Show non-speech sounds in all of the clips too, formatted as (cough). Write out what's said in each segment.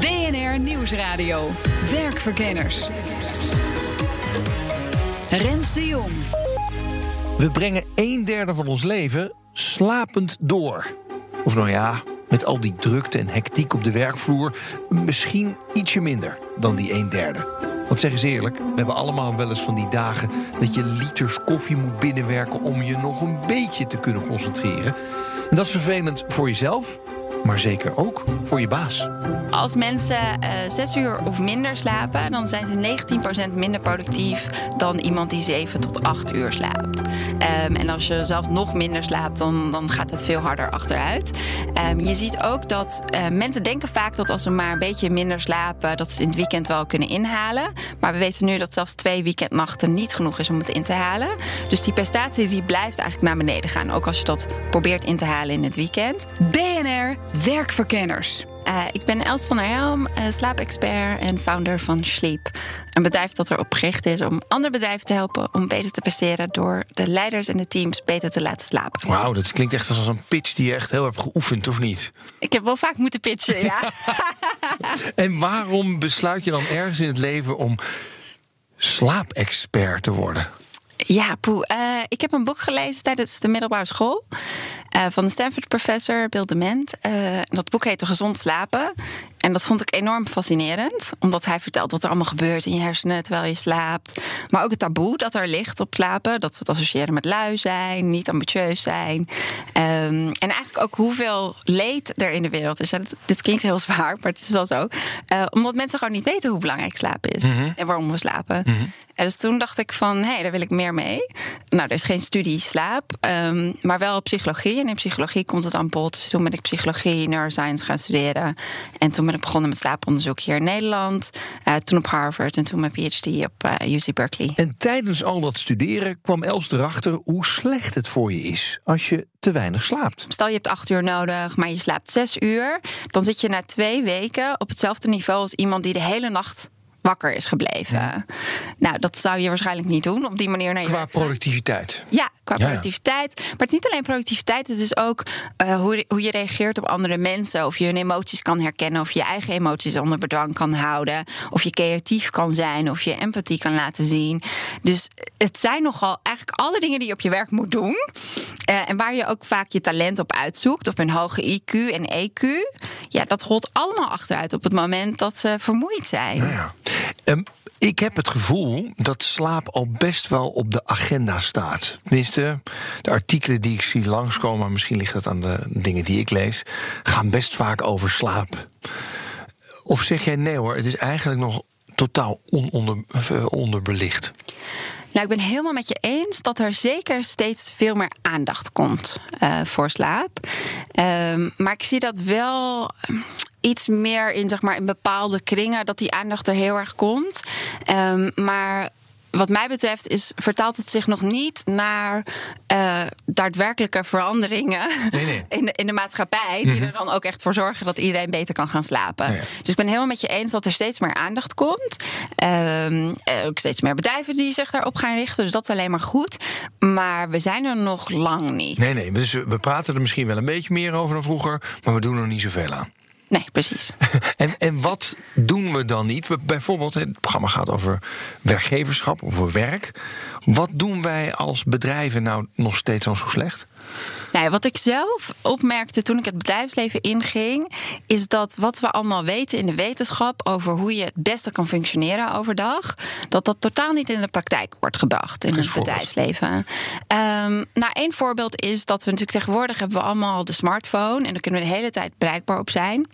BNR Nieuwsradio. Werkverkenners. Rens de Jong. We brengen een derde van ons leven slapend door. Of nou ja, met al die drukte en hectiek op de werkvloer, misschien ietsje minder dan die een derde. Want zeg eens eerlijk, we hebben allemaal wel eens van die dagen dat je liters koffie moet binnenwerken om je nog een beetje te kunnen concentreren. En dat is vervelend voor jezelf, maar zeker ook voor je baas. Als mensen eh, zes uur of minder slapen, dan zijn ze 19% minder productief dan iemand die 7 tot 8 uur slaapt. Ehm, en als je zelf nog minder slaapt, dan, dan gaat het veel harder achteruit. Ehm, je ziet ook dat eh, mensen denken vaak dat als ze maar een beetje minder slapen, dat ze het in het weekend wel kunnen inhalen. Maar we weten nu dat zelfs twee weekendnachten niet genoeg is om het in te halen. Dus die prestatie die blijft eigenlijk naar beneden gaan. Ook als je dat probeert in te halen in het weekend. BNR Werkverkenners. Uh, ik ben Els van der Helm, uh, slaapexpert en founder van Sleep. Een bedrijf dat erop gericht is om andere bedrijven te helpen om beter te presteren door de leiders en de teams beter te laten slapen. Wauw, dat klinkt echt als een pitch die je echt heel hebt geoefend, of niet? Ik heb wel vaak moeten pitchen, ja. (laughs) en waarom besluit je dan ergens in het leven om slaapexpert te worden? Ja, poe. Uh, ik heb een boek gelezen tijdens de middelbare school. Uh, van de Stanford-professor Bill Dement. Uh, dat boek heette Gezond slapen. En dat vond ik enorm fascinerend. Omdat hij vertelt wat er allemaal gebeurt in je hersenen terwijl je slaapt. Maar ook het taboe dat er ligt op slapen. Dat we het associëren met lui zijn, niet ambitieus zijn. Um, en eigenlijk ook hoeveel leed er in de wereld is. Dit, dit, klinkt heel zwaar, maar het is wel zo. Uh, omdat mensen gewoon niet weten hoe belangrijk slapen is. Mm -hmm. En waarom we slapen. Mm -hmm. En dus toen dacht ik van, hé, hey, daar wil ik meer mee. Nou, er is geen studie slaap, um, maar wel psychologie. En in psychologie komt het aan bod. Dus toen ben ik psychologie, neuroscience gaan studeren. En toen ben ik begonnen met slaaponderzoek hier in Nederland. Uh, toen op Harvard en toen mijn PhD op uh, UC Berkeley. En tijdens al dat studeren kwam Els erachter hoe slecht het voor je is als je te weinig slaapt. Stel je hebt acht uur nodig, maar je slaapt zes uur. Dan zit je na twee weken op hetzelfde niveau als iemand die de hele nacht wakker is gebleven. Ja. Nou, dat zou je waarschijnlijk niet doen op die manier. Naar qua productiviteit. Ja, qua ja, productiviteit. Maar het is niet alleen productiviteit, het is ook uh, hoe, hoe je reageert op andere mensen. Of je hun emoties kan herkennen, of je eigen emoties onder bedwang kan houden. Of je creatief kan zijn, of je empathie kan laten zien. Dus het zijn nogal eigenlijk alle dingen die je op je werk moet doen. Uh, en waar je ook vaak je talent op uitzoekt, op een hoge IQ en EQ. Ja, dat rolt allemaal achteruit op het moment dat ze vermoeid zijn. Nou ja. Um, ik heb het gevoel dat slaap al best wel op de agenda staat. Tenminste, de artikelen die ik zie langskomen, misschien ligt dat aan de dingen die ik lees, gaan best vaak over slaap. Of zeg jij nee hoor, het is eigenlijk nog totaal ononder, onderbelicht? Nou, ik ben helemaal met je eens dat er zeker steeds veel meer aandacht komt uh, voor slaap. Um, maar ik zie dat wel iets meer in, zeg maar, in bepaalde kringen dat die aandacht er heel erg komt. Um, maar wat mij betreft is, vertaalt het zich nog niet naar uh, daadwerkelijke veranderingen nee, nee. (laughs) In, de, in de maatschappij. Die -hmm. er dan ook echt voor zorgen dat iedereen beter kan gaan slapen. Dus ik ben helemaal met je eens dat er steeds meer aandacht komt. Um, ook steeds meer bedrijven die zich daarop gaan richten. Dus dat is alleen maar goed. Maar we zijn er nog lang niet. Nee, nee. Dus we praten er misschien wel een beetje meer over dan vroeger. Maar we doen er niet zoveel aan. Nee, precies. (laughs) en, en wat doen we dan niet? Bijvoorbeeld, het programma gaat over werkgeverschap, over werk. Wat doen wij als bedrijven nou nog steeds al zo slecht? Nou, wat ik zelf opmerkte toen ik het bedrijfsleven inging, is dat wat we allemaal weten in de wetenschap over hoe je het beste kan functioneren overdag, dat dat totaal niet in de praktijk wordt gebracht in het bedrijfsleven. Um, nou, één voorbeeld is dat we natuurlijk tegenwoordig hebben we allemaal de smartphone en daar kunnen we de hele tijd bereikbaar op zijn.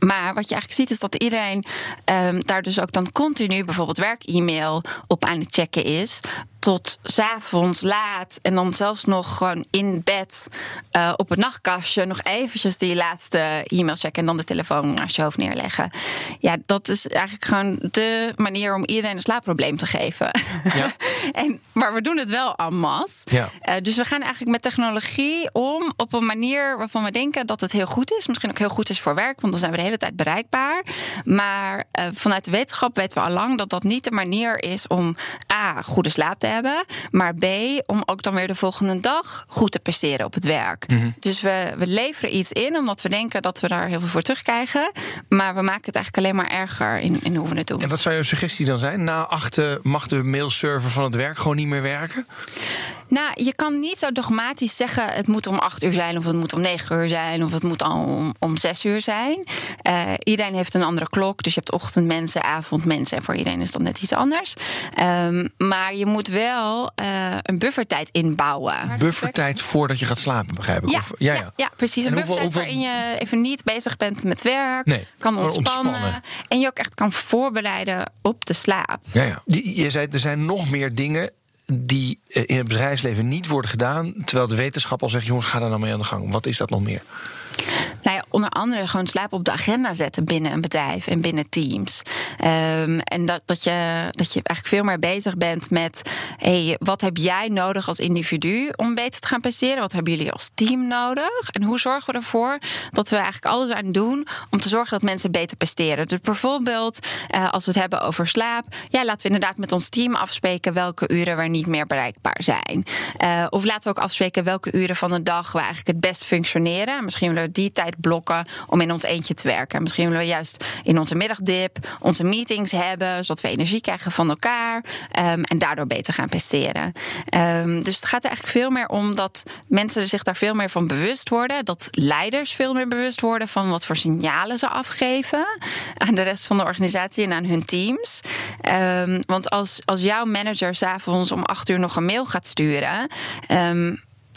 Maar wat je eigenlijk ziet is dat iedereen ehm, daar dus ook dan continu bijvoorbeeld werk-e-mail op aan het checken is. Tot s'avonds laat en dan zelfs nog gewoon in bed uh, op het nachtkastje nog eventjes die laatste e-mail checken en dan de telefoon naast je hoofd neerleggen. Ja, dat is eigenlijk gewoon de manier om iedereen een slaapprobleem te geven. Ja. (laughs) en, maar we doen het wel en masse. Ja. Uh, dus we gaan eigenlijk met technologie om op een manier waarvan we denken dat het heel goed is. Misschien ook heel goed is voor werk, want dan zijn we de hele tijd bereikbaar. Maar uh, vanuit de wetenschap weten we al lang dat dat niet de manier is om A, goede slaap te hebben. Maar B, om ook dan weer de volgende dag goed te presteren op het werk. Mm -hmm. Dus we, we leveren iets in omdat we denken dat we daar heel veel voor terugkrijgen. Maar we maken het eigenlijk alleen maar erger in, in hoe we het doen. En wat zou jouw suggestie dan zijn? Na achten mag de mailserver van het werk gewoon niet meer werken? Nou, je kan niet zo dogmatisch zeggen: het moet om acht uur zijn, of het moet om negen uur zijn, of het moet al om, om zes uur zijn. Uh, iedereen heeft een andere klok, dus je hebt ochtendmensen, avondmensen, en voor iedereen is dat net iets anders. Um, maar je moet wel uh, een buffertijd inbouwen. Buffertijd voordat je gaat slapen, begrijp ik? Ja, of, ja, ja. ja precies. Een buffertijd hoeveel... waarin je even niet bezig bent met werk, nee, kan ontspannen, ontspannen, en je ook echt kan voorbereiden op de slaap. Ja, ja. Je zei er zijn nog meer dingen die in het bedrijfsleven niet worden gedaan, terwijl de wetenschap al zegt: jongens, ga daar nou mee aan de gang. Wat is dat nog meer? Onder andere gewoon slaap op de agenda zetten binnen een bedrijf en binnen teams. Um, en dat, dat, je, dat je eigenlijk veel meer bezig bent met: hey, wat heb jij nodig als individu om beter te gaan presteren? Wat hebben jullie als team nodig? En hoe zorgen we ervoor dat we eigenlijk alles aan doen om te zorgen dat mensen beter presteren? Dus bijvoorbeeld, uh, als we het hebben over slaap, ja, laten we inderdaad met ons team afspreken welke uren we niet meer bereikbaar zijn. Uh, of laten we ook afspreken welke uren van de dag we eigenlijk het best functioneren. Misschien willen we die tijd om in ons eentje te werken. Misschien willen we juist in onze middagdip onze meetings hebben, zodat we energie krijgen van elkaar um, en daardoor beter gaan presteren. Um, dus het gaat er eigenlijk veel meer om dat mensen zich daar veel meer van bewust worden, dat leiders veel meer bewust worden van wat voor signalen ze afgeven aan de rest van de organisatie en aan hun teams. Um, want als, als jouw manager s'avonds om acht uur nog een mail gaat sturen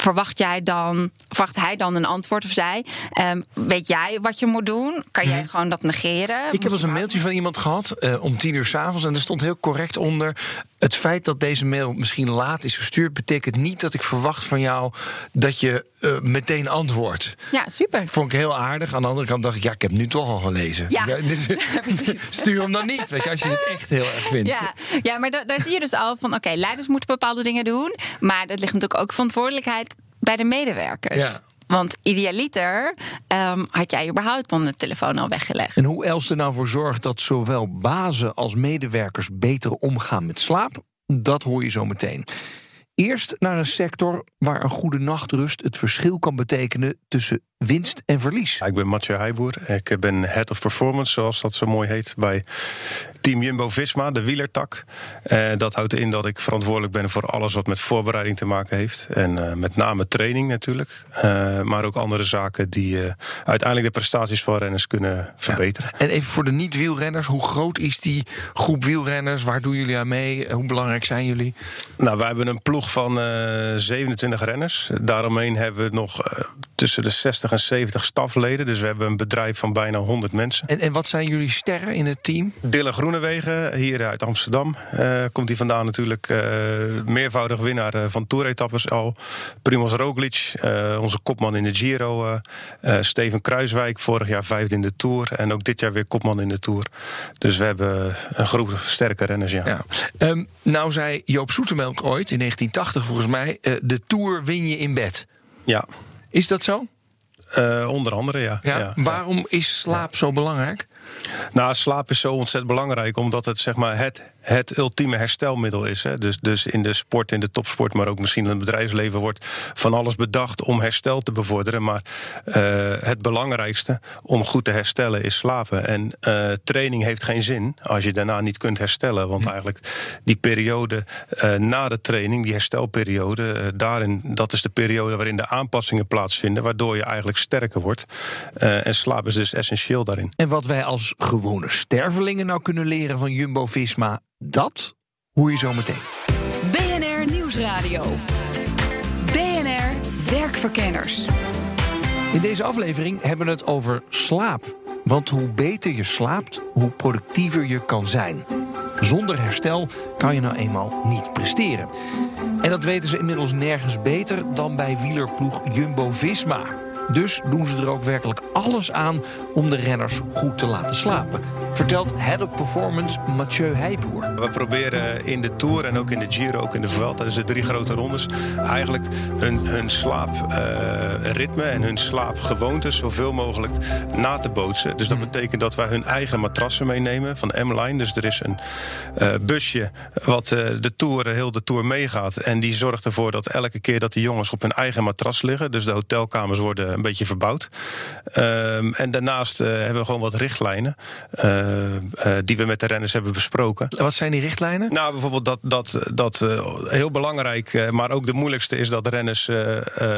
verwacht jij dan, verwacht hij dan een antwoord of zij? Um, weet jij wat je moet doen? Kan jij gewoon dat negeren? Ik heb eens een mailtje van iemand gehad uh, om tien uur s'avonds en er stond heel correct onder: het feit dat deze mail misschien laat is verstuurd, betekent niet dat ik verwacht van jou dat je uh, meteen antwoordt. Ja, super. Vond ik heel aardig. Aan de andere kant dacht ik, ja, ik heb nu toch al gelezen. Ja, ja dus, (laughs) stuur hem dan niet, weet je, als je het echt heel erg vindt. Ja, ja maar da daar zie je dus al van, oké, okay, leiders moeten bepaalde dingen doen, maar dat ligt natuurlijk ook verantwoordelijkheid bij de medewerkers. Ja. Want idealiter um, had jij überhaupt dan de telefoon al weggelegd. En hoe Els er nou voor zorgt dat zowel bazen als medewerkers beter omgaan met slaap, dat hoor je zo meteen. Eerst naar een sector waar een goede nachtrust het verschil kan betekenen tussen winst en verlies. Ik ben Mathieu Heijboer. Ik ben Head of Performance, zoals dat zo mooi heet, bij Team Jumbo-Visma, de wielertak. Uh, dat houdt in dat ik verantwoordelijk ben voor alles wat met voorbereiding te maken heeft. En uh, met name training natuurlijk. Uh, maar ook andere zaken die uiteindelijk de prestaties van renners kunnen verbeteren. Ja. En even voor de niet-wielrenners, hoe groot is die groep wielrenners? Waar doen jullie aan mee? Hoe belangrijk zijn jullie? Nou, wij hebben een ploeg van 27 renners. Daaromheen hebben we nog tussen de 60 en 70 stafleden. Dus we hebben een bedrijf van bijna 100 mensen. En, en wat zijn jullie sterren in het team? Dylan Groenewegen, hier uit Amsterdam. Uh, komt hij vandaan natuurlijk. Uh, meervoudig winnaar uh, van toeretappes al. Primoz Roglic, onze kopman in de Giro. Steven Kruiswijk, vorig jaar vijfde in de Tour. En ook dit jaar weer kopman in de Tour. Dus we hebben een groep sterke renners, ja. ja. Um, nou zei Joop Zoetemelk ooit, in 1980 volgens mij... de Tour win je in bed. Ja. Is dat zo? Uh, onder andere, ja. ja, ja waarom is slaap zo belangrijk? Nou, slaap is zo ontzettend belangrijk, omdat het zeg maar het, het ultieme herstelmiddel is. Hè. Dus, dus in de sport, in de topsport, maar ook misschien in het bedrijfsleven wordt van alles bedacht om herstel te bevorderen. Maar uh, het belangrijkste om goed te herstellen is slapen. En uh, training heeft geen zin als je daarna niet kunt herstellen. Want eigenlijk die periode uh, na de training, die herstelperiode, daarin, dat is de periode waarin de aanpassingen plaatsvinden, waardoor je eigenlijk sterker wordt. en slaap is dus essentieel daarin. En wat wij als gewone stervelingen nou kunnen leren van Jumbo Visma, dat hoor je zo meteen. BNR Nieuwsradio. BNR Werkverkenners. In deze aflevering hebben we het over slaap. Want hoe beter je slaapt, hoe productiever je kan zijn. Zonder herstel kan je nou eenmaal niet presteren. En dat weten ze inmiddels nergens beter dan bij wielerploeg Jumbo-Visma. Dus doen ze er ook werkelijk alles aan om de renners goed te laten slapen. Vertelt Head of Performance Mathieu Heijboer. We proberen in de Tour en ook in de Giro, ook in de Vuelta, dus de drie grote rondes, eigenlijk hun, hun slaapritme en hun slaapgewoontes zoveel mogelijk na te bootsen. Dus dat betekent dat wij hun eigen matrassen meenemen van M-Line. Dus er is een eh, busje wat eh, de Tour, heel de Tour meegaat. En die zorgt ervoor dat elke keer dat die jongens op hun eigen matras liggen, dus de hotelkamers worden een beetje verbouwd. Ehm, en daarnaast eh, hebben we gewoon wat richtlijnen eh, eh, die we met de renners hebben besproken. Wat zijn die richtlijnen? Nou, bijvoorbeeld dat, dat, dat eh, heel belangrijk, eh, maar ook de moeilijkste is dat renners eh,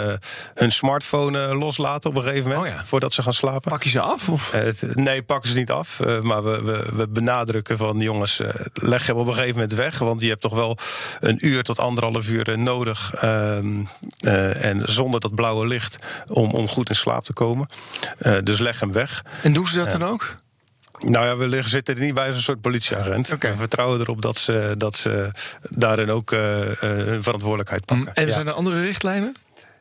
eh, hun smartphone eh, loslaten op een gegeven moment Oh ja. voordat ze gaan slapen. Pak je ze af? Of? Eh, het- nee, pakken ze niet af. eh, maar we, we, we benadrukken van jongens, eh, leg hem op een gegeven moment weg. Want je hebt toch wel een uur tot anderhalf uur eh, nodig. ehm, eh, en zonder dat blauwe licht om, om goed in slaap te komen. Eh, dus leg hem weg. En doen ze dat dan ook? Nou ja, we liggen- zitten er niet bij als een soort politieagent. We vertrouwen erop dat ze, dat ze daarin ook eh, eh, hun verantwoordelijkheid pakken. En zijn er andere richtlijnen?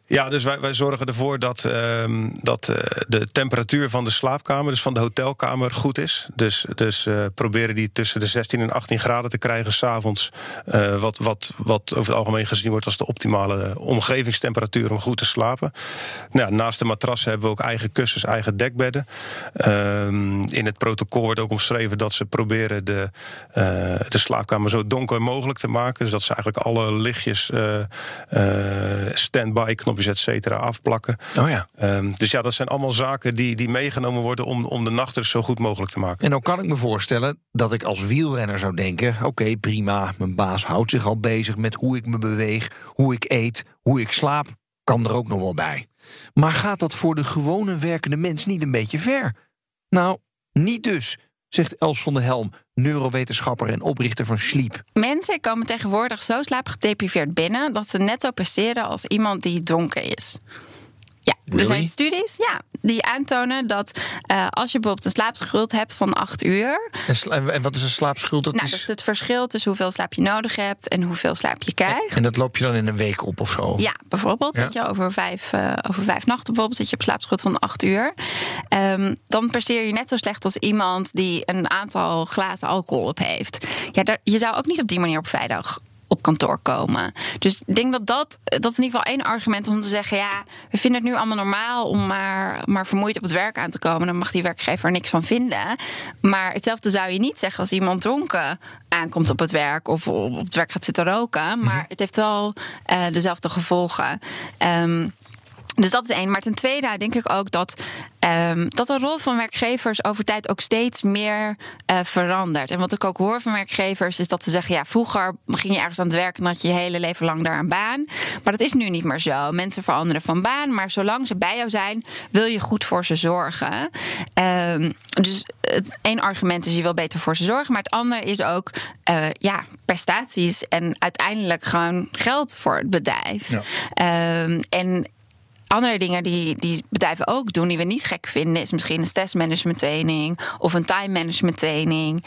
Ja, dus wij, wij zorgen ervoor dat, ehm, dat eh, de temperatuur van de slaapkamer, dus van de hotelkamer, goed is. Dus, dus eh, proberen die tussen de 16 en 18 graden te krijgen s'avonds. avonds, wat, wat, wat over het algemeen gezien wordt als de optimale omgevingstemperatuur om goed te slapen. Nou, naast de matrassen hebben we ook eigen kussens, eigen dekbedden. Ehm, in het protocol wordt ook omschreven dat ze proberen de, eh, de slaapkamer zo donker mogelijk te maken. Dus dat ze eigenlijk alle lichtjes, eh eh, stand-by knopjes, et cetera, afplakken. Oh ja. Ehm, dus ja, dat zijn allemaal zaken die, die meegenomen worden om, om de nacht er zo goed mogelijk te maken. En dan kan ik me voorstellen dat ik als wielrenner zou denken: oké, prima, mijn baas houdt zich al bezig met hoe ik me beweeg, hoe ik eet, hoe ik slaap. Kan er ook nog wel bij. Maar gaat dat voor de gewone werkende mens niet een beetje ver? Nou, niet dus, zegt Els van der Helm, neurowetenschapper en oprichter van Sleep. Mensen komen tegenwoordig zo slaapgedepriveerd binnen dat ze net zo presteren als iemand die dronken is. Ja, er zijn studies ja, die aantonen dat eh, als je bijvoorbeeld een slaapschuld hebt van acht uur. En, en wat is een slaapschuld? Dat Nou, is... dat is het verschil tussen hoeveel slaap je nodig hebt en hoeveel slaap je krijgt. En dat loop je dan in een week op of zo? Ja, bijvoorbeeld. Ja. Weet je, over, vijf, eh, over vijf nachten bijvoorbeeld zit je op slaapschuld van acht uur. Ehm, dan presteer je net zo slecht als iemand die een aantal glazen alcohol op heeft. Ja, daar, je zou ook niet op die manier op vrijdag op kantoor komen. Dus ik denk dat dat, dat is in ieder geval één argument om te zeggen... ja, we vinden het nu allemaal normaal om maar, maar vermoeid op het werk aan te komen. Dan mag die werkgever er niks van vinden. Maar hetzelfde zou je niet zeggen als iemand dronken aankomt op het werk... of op het werk gaat zitten roken. Maar het heeft wel eh, dezelfde gevolgen. Ehm, dus dat is één. Maar ten tweede denk ik ook dat, ehm, dat de rol van werkgevers over tijd ook steeds meer eh, verandert. En wat ik ook hoor van werkgevers is dat ze zeggen: ja, vroeger ging je ergens aan het werken en had je je hele leven lang daar een baan. Maar dat is nu niet meer zo. Mensen veranderen van baan, maar zolang ze bij jou zijn, wil je goed voor ze zorgen. Ehm, dus het één argument is je wil beter voor ze zorgen, maar het andere is ook eh, ja, prestaties en uiteindelijk gewoon geld voor het bedrijf. Ja. Ehm, en andere dingen die, die bedrijven ook doen, die we niet gek vinden, is misschien een stressmanagement training of een time management training.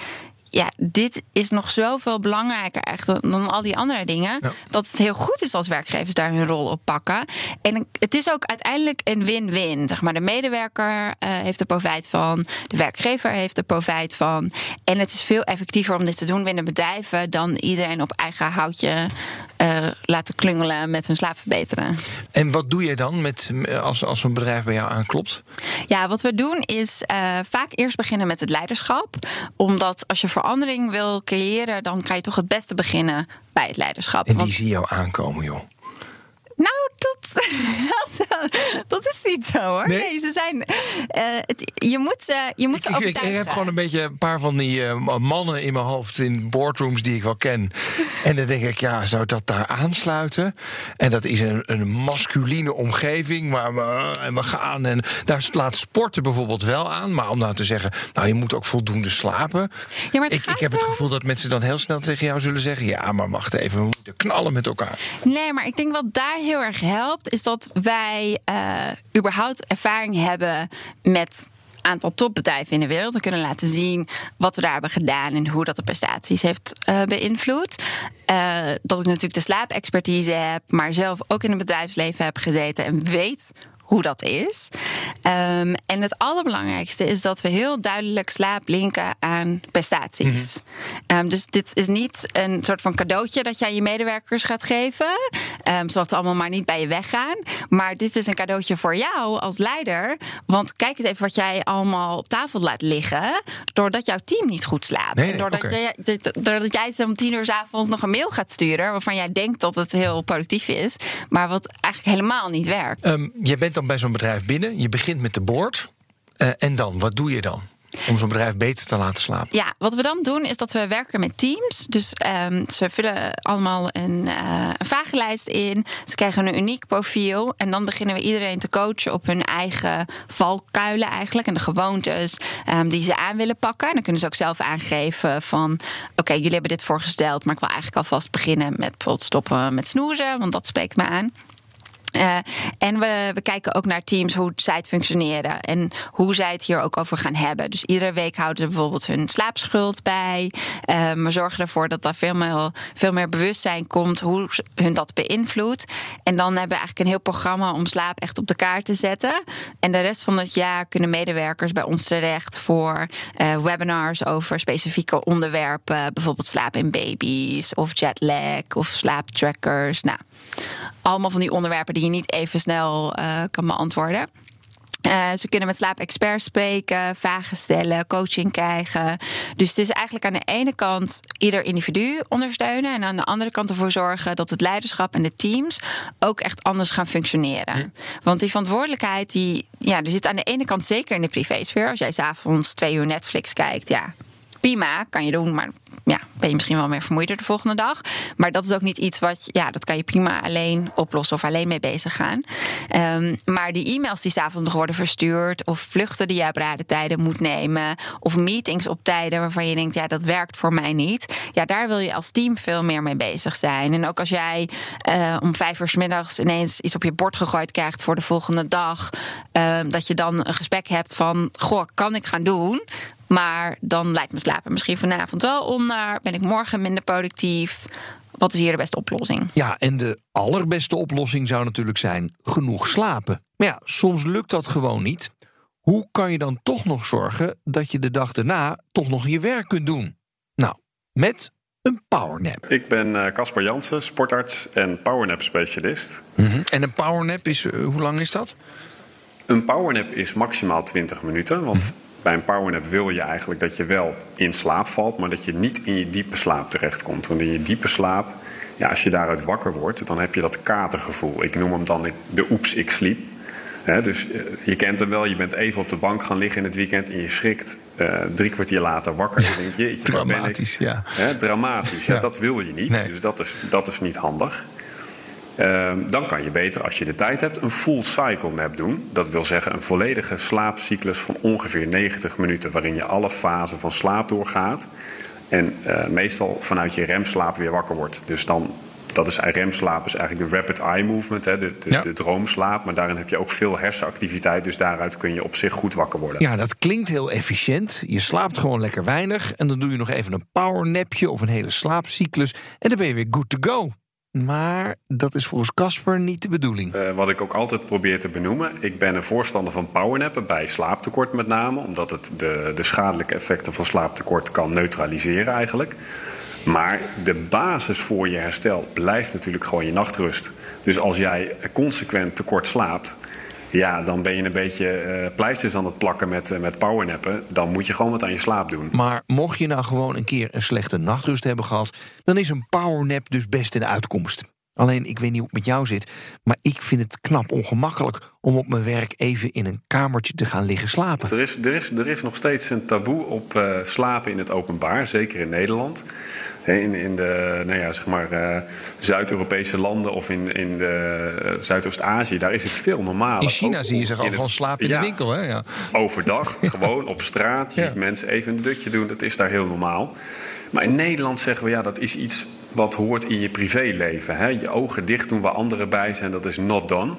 Ja, dit is nog zoveel belangrijker eigenlijk dan, dan al die andere dingen. Ja. Dat het heel goed is als werkgevers daar hun rol op pakken. En het is ook uiteindelijk een win-win. Zeg maar, de medewerker eh, heeft er profijt van. De werkgever heeft er profijt van. En het is veel effectiever om dit te doen binnen bedrijven dan iedereen op eigen houtje eh, laten klungelen met hun slaap verbeteren. En wat doe je dan met, als, als een bedrijf bij jou aanklopt? Ja, wat we doen is eh, vaak eerst beginnen met het leiderschap. Omdat als je verandering wil creëren, dan kan je toch het beste beginnen bij het leiderschap. En die Want- zie jou aankomen, joh. Nou, dat, (laughs) dat, dat is niet zo hoor. Nee? Nee, ze zijn. eh, het, je moet, ze je moet ze Ik, ik, heb gewoon een beetje een paar van die eh, mannen in mijn hoofd in boardrooms die ik wel ken. En dan denk ik, ja, zou dat daar aansluiten? En dat is een, een masculine omgeving waar we, en we gaan. En daar slaat sporten bijvoorbeeld wel aan. Maar om nou te zeggen, nou, je moet ook voldoende slapen. Ja, maar ik, ik heb het gevoel dat mensen dan heel snel tegen jou zullen zeggen: ja, maar wacht even, knallen met elkaar. Nee, maar ik denk wat daar heel erg helpt, is dat wij eh, überhaupt ervaring hebben met aantal topbedrijven in de wereld. We kunnen laten zien wat we daar hebben gedaan en hoe dat de prestaties heeft uh, beïnvloed. Uh, dat ik natuurlijk de slaapexpertise heb, maar zelf ook in het bedrijfsleven heb gezeten en weet hoe dat is. Um, en het allerbelangrijkste is dat we heel duidelijk slaap linken aan prestaties. Mm um, dus dit is niet een soort van cadeautje dat aan je medewerkers gaat geven, um, zodat ze allemaal maar niet bij je weggaan. Maar dit is een cadeautje voor jou als leider. Want kijk eens even wat jij allemaal op tafel laat liggen, doordat jouw team niet goed slaapt. Nee, nee, en doordat, okay. jij, doordat jij ze om tien uur s avonds nog een mail gaat sturen, waarvan jij denkt dat het heel productief is, maar wat eigenlijk helemaal niet werkt. Je bent dan bij zo'n bedrijf binnen. Je begint met de board. Uh, en dan, wat doe je dan? Om zo'n bedrijf beter te laten slapen. Ja, wat we dan doen is dat we werken met teams. Dus um, ze vullen allemaal een, uh, een vragenlijst in. Ze krijgen een uniek profiel. En dan beginnen we iedereen te coachen op hun eigen valkuilen eigenlijk. En de gewoontes um, die ze aan willen pakken. En dan kunnen ze ook zelf aangeven van... oké, jullie hebben dit voorgesteld... maar ik wil eigenlijk alvast beginnen met bijvoorbeeld stoppen met snoezen. Want dat spreekt me aan. Uh, en we, we kijken ook naar teams hoe zij het functioneren en hoe zij het hier ook over gaan hebben. Dus iedere week houden ze bijvoorbeeld hun slaapschuld bij. Uh, we zorgen ervoor dat daar veel meer, veel meer bewustzijn komt hoe hun dat beïnvloedt. En dan hebben we eigenlijk een heel programma om slaap echt op de kaart te zetten. En de rest van het jaar kunnen medewerkers bij ons terecht voor uh, webinars over specifieke onderwerpen. Bijvoorbeeld slaap in baby's of jetlag of slaaptrackers. Nou, allemaal van die onderwerpen die je niet even snel uh, kan beantwoorden. Uh, ze kunnen met slaapexperts spreken, vragen stellen, coaching krijgen. Dus het is eigenlijk aan de ene kant ieder individu ondersteunen. En aan de andere kant ervoor zorgen dat het leiderschap en de teams ook echt anders gaan functioneren. Hm. Want die verantwoordelijkheid, die, ja, er zit aan de ene kant zeker in de privésfeer. Als jij s'avonds twee uur Netflix kijkt, ja, prima, kan je doen, maar ben je misschien wel meer vermoeider de volgende dag. Maar dat is ook niet iets wat, ja, dat kan je prima alleen oplossen of alleen mee bezig gaan. Um, maar die e-mails die s'avonds nog worden verstuurd, of vluchten die je op rare tijden moet nemen, of meetings op tijden waarvan je denkt, ja, dat werkt voor mij niet. Ja, daar wil je als team veel meer mee bezig zijn. En ook als jij uh, om vijf uur s middags ineens iets op je bord gegooid krijgt voor de volgende dag, uh, dat je dan een gesprek hebt van, goh, kan ik gaan doen? Maar dan lijkt me slapen misschien vanavond wel onder. Ben ik morgen minder productief? Wat is hier de beste oplossing? Ja, en de allerbeste oplossing zou natuurlijk zijn genoeg slapen. Maar ja, soms lukt dat gewoon niet. Hoe kan je dan toch nog zorgen dat je de dag daarna toch nog je werk kunt doen? Nou, met een powernap. Ik ben Caspar uh, Jansen, sportarts en powernap specialist. Mm -hmm. En een powernap is, uh, hoe lang is dat? Een powernap is maximaal 20 minuten, want... Bij een powernap wil je eigenlijk dat je wel in slaap valt, maar dat je niet in je diepe slaap terechtkomt. Want in je diepe slaap, ja, als je daaruit wakker wordt, dan heb je dat katergevoel. Ik noem hem dan de oeps, ik sliep. He, dus je kent hem wel, je bent even op de bank gaan liggen in het weekend en je schrikt uh, drie kwartier later wakker. En denk je, dramatisch, ja. He, dramatisch, ja. ja. dat wil je niet. Nee. Dus dat is, dat is niet handig. Uh, dan kan je beter, als je de tijd hebt, een full cycle nap doen. Dat wil zeggen een volledige slaapcyclus van ongeveer 90 minuten, waarin je alle fasen van slaap doorgaat. En uh, meestal vanuit je remslaap weer wakker wordt. Dus dan, dat is remslaap is eigenlijk de rapid eye movement, hè, de, de, ja. de droomslaap. Maar daarin heb je ook veel hersenactiviteit, dus daaruit kun je op zich goed wakker worden. Ja, dat klinkt heel efficiënt. Je slaapt gewoon lekker weinig en dan doe je nog even een powernapje of een hele slaapcyclus. En dan ben je weer good to go. Maar dat is volgens Casper niet de bedoeling. Uh, wat ik ook altijd probeer te benoemen. Ik ben een voorstander van powernappen bij slaaptekort met name. Omdat het de, de schadelijke effecten van slaaptekort kan neutraliseren eigenlijk. Maar de basis voor je herstel blijft natuurlijk gewoon je nachtrust. Dus als jij consequent tekort slaapt ja, dan ben je een beetje uh, pleisters aan het plakken met, uh, met powernappen. Dan moet je gewoon wat aan je slaap doen. Maar mocht je nou gewoon een keer een slechte nachtrust hebben gehad... dan is een powernap dus best een uitkomst. Alleen, ik weet niet hoe het met jou zit... maar ik vind het knap ongemakkelijk om op mijn werk even in een kamertje te gaan liggen slapen. Er is, er is, er is nog steeds een taboe op uh, slapen in het openbaar, zeker in Nederland. In, in de nou ja, zeg maar, uh, Zuid-Europese landen of in, in de, uh, Zuidoost-Azië, daar is het veel normaler. In China zie je zich al van slapen in ja, de winkel. Hè? Ja. Overdag, (laughs) gewoon op straat. Je Ja. ziet mensen even een dutje doen, dat is daar heel normaal. Maar in Nederland zeggen we, ja, dat is iets wat hoort in je privéleven. Hè? Je ogen dicht doen waar anderen bij zijn, dat is not done.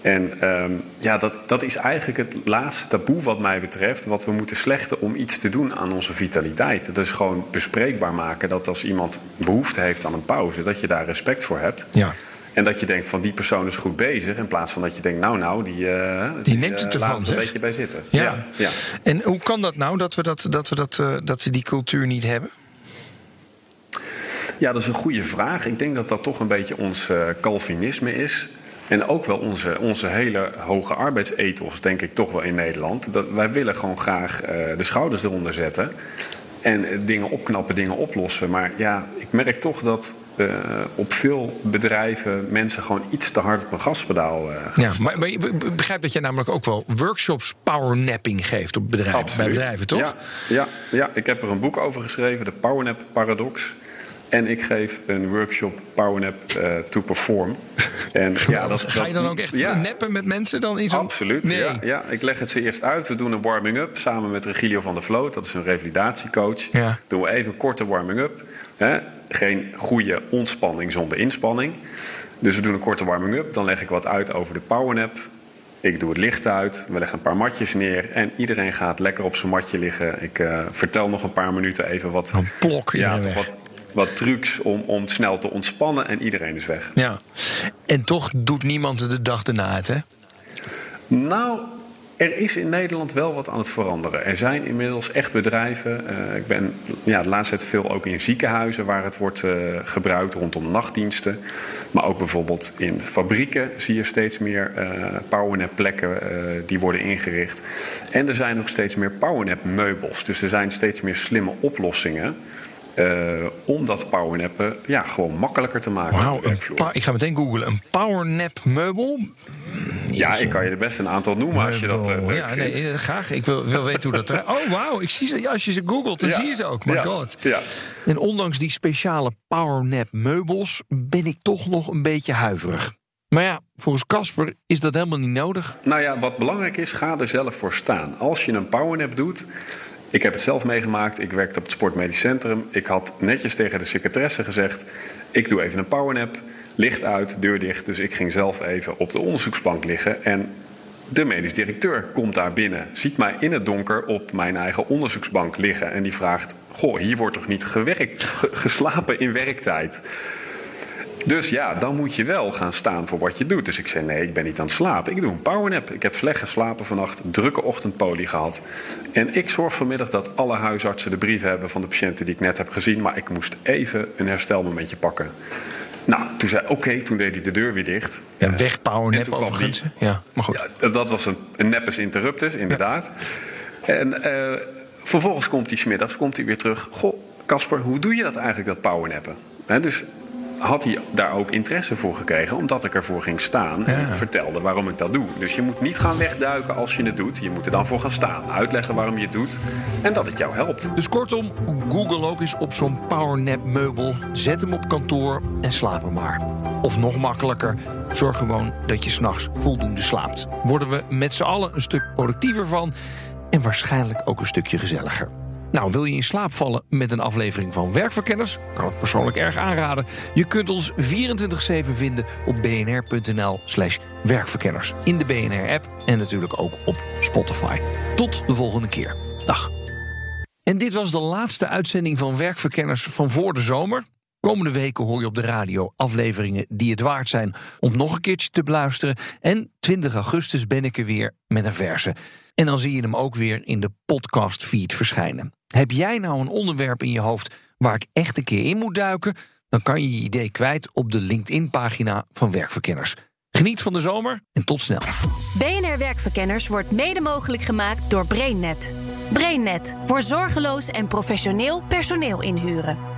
En ehm, ja, dat, dat is eigenlijk het laatste taboe wat mij betreft... wat we moeten slechten om iets te doen aan onze vitaliteit. Dat is gewoon bespreekbaar maken dat als iemand behoefte heeft aan een pauze... dat je daar respect voor hebt. Ja. En dat je denkt van die persoon is goed bezig. In plaats van dat je denkt, nou nou, die, uh, die, die neemt het uh, ervan. er een beetje bij zitten. Ja. Ja, ja. En hoe kan dat nou dat we, dat, dat, we dat, uh, dat we die cultuur niet hebben? Ja, dat is een goede vraag. Ik denk dat dat toch een beetje ons Calvinisme is. En ook wel onze, onze hele hoge arbeidsethos, denk ik toch wel in Nederland. Dat wij willen gewoon graag de schouders eronder zetten. En dingen opknappen, dingen oplossen. Maar ja, ik merk toch dat uh, op veel bedrijven mensen gewoon iets te hard op een gaspedaal gaan Ja, maar, maar je begrijpt dat jij namelijk ook wel workshops powernapping geeft op bedrijven, bij bedrijven, toch? Ja, ja, ja, ik heb er een boek over geschreven, de Powernap Paradox. En ik geef een workshop Powernap uh, to Perform. (laughs) En, ja, dat, Ga je dan ook echt ja. neppen met mensen dan in zo'n... Absoluut, nee. ja, ja. Ik leg het ze eerst uit. We doen een warming-up samen met Regilio van der Vloot. Dat is een revalidatiecoach. Ja. Doen we even een korte warming-up. Geen goede ontspanning zonder inspanning. Dus we doen een korte warming-up. Dan leg ik wat uit over de powernap. Ik doe het licht uit. We leggen een paar matjes neer. En iedereen gaat lekker op zijn matje liggen. Ik uh, vertel nog een paar minuten even wat... Een plok ja, wat, wat trucs om, om snel te ontspannen. En iedereen is weg. Ja. En toch doet niemand de dag erna het, hè? Nou, er is in Nederland wel wat aan het veranderen. Er zijn inmiddels echt bedrijven. Uh, ik ben ja, de laatste tijd veel ook in ziekenhuizen waar het wordt uh, gebruikt rondom nachtdiensten. Maar ook bijvoorbeeld in fabrieken zie je steeds meer uh, powernap plekken die worden ingericht. En er zijn ook steeds meer powernap meubels. Dus er zijn steeds meer slimme oplossingen. Uh, om dat powernappen ja, gewoon makkelijker te maken. Wow, ik ga meteen googlen. Een powernap meubel? Ja, ik kan je er best een aantal noemen als je dat uh, Ja, nee, graag. Ik wil, wil weten hoe dat eruit... Oh, wauw. Ik zie ze. Als je ze googelt, dan ja. zie je ze ook. My ja. god. Ja. En ondanks die speciale powernap meubels... ben ik toch nog een beetje huiverig. Maar ja, volgens Casper is dat helemaal niet nodig. Nou ja, wat belangrijk is, ga er zelf voor staan. Als je een powernap doet... Ik heb het zelf meegemaakt. Ik werkte op het Sportmedisch Centrum. Ik had netjes tegen de secretaresse gezegd... ik doe even een powernap, licht uit, deur dicht. Dus ik ging zelf even op de onderzoeksbank liggen... en de medisch directeur komt daar binnen, ziet mij in het donker op mijn eigen onderzoeksbank liggen... en die vraagt, goh, hier wordt toch niet gewerkt, geslapen in werktijd... Dus ja, dan moet je wel gaan staan voor wat je doet. Dus ik zei: nee, ik ben niet aan het slapen. Ik doe een powernap. Ik heb slecht geslapen vannacht, drukke ochtendpolie gehad. En ik zorg vanmiddag dat alle huisartsen de brieven hebben van de patiënten die ik net heb gezien. Maar ik moest even een herstelmomentje pakken. Nou, toen zei oké, okay, toen deed hij de deur weer dicht. Ja, weg powernap overigens. Die, ja, maar goed. Ja, dat was een, een nepes interruptus, inderdaad. Ja. En uh, vervolgens komt hij smiddags komt hij weer terug. Goh, Casper, hoe doe je dat eigenlijk, dat powernappen? He, dus had hij daar ook interesse voor gekregen, omdat ik ervoor ging staan en Ja. vertelde waarom ik dat doe. Dus je moet niet gaan wegduiken als je het doet. Je moet er dan voor gaan staan, uitleggen waarom je het doet en dat het jou helpt. Dus kortom, Google ook eens op zo'n powernap meubel. Zet hem op kantoor en slaap er maar. Of nog makkelijker, zorg gewoon dat je s'nachts voldoende slaapt. Worden we met z'n allen een stuk productiever van en waarschijnlijk ook een stukje gezelliger. Nou, wil je in slaap vallen met een aflevering van Werkverkenners? Kan het persoonlijk erg aanraden. Je kunt ons 24-7 vinden op bnr.nl slash werkverkenners. In de BNR-app en natuurlijk ook op Spotify. Tot de volgende keer. Dag. En dit was de laatste uitzending van Werkverkenners van voor de zomer. Komende weken hoor je op de radio afleveringen die het waard zijn om nog een keertje te beluisteren. En 20 augustus ben ik er weer met een verse. En dan zie je hem ook weer in de podcastfeed verschijnen. Heb jij nou een onderwerp in je hoofd waar ik echt een keer in moet duiken? Dan kan je je idee kwijt op de LinkedIn-pagina van Werkverkenners. Geniet van de zomer en tot snel. BNR Werkverkenners wordt mede mogelijk gemaakt door BrainNet. BrainNet voor zorgeloos en professioneel personeel inhuren.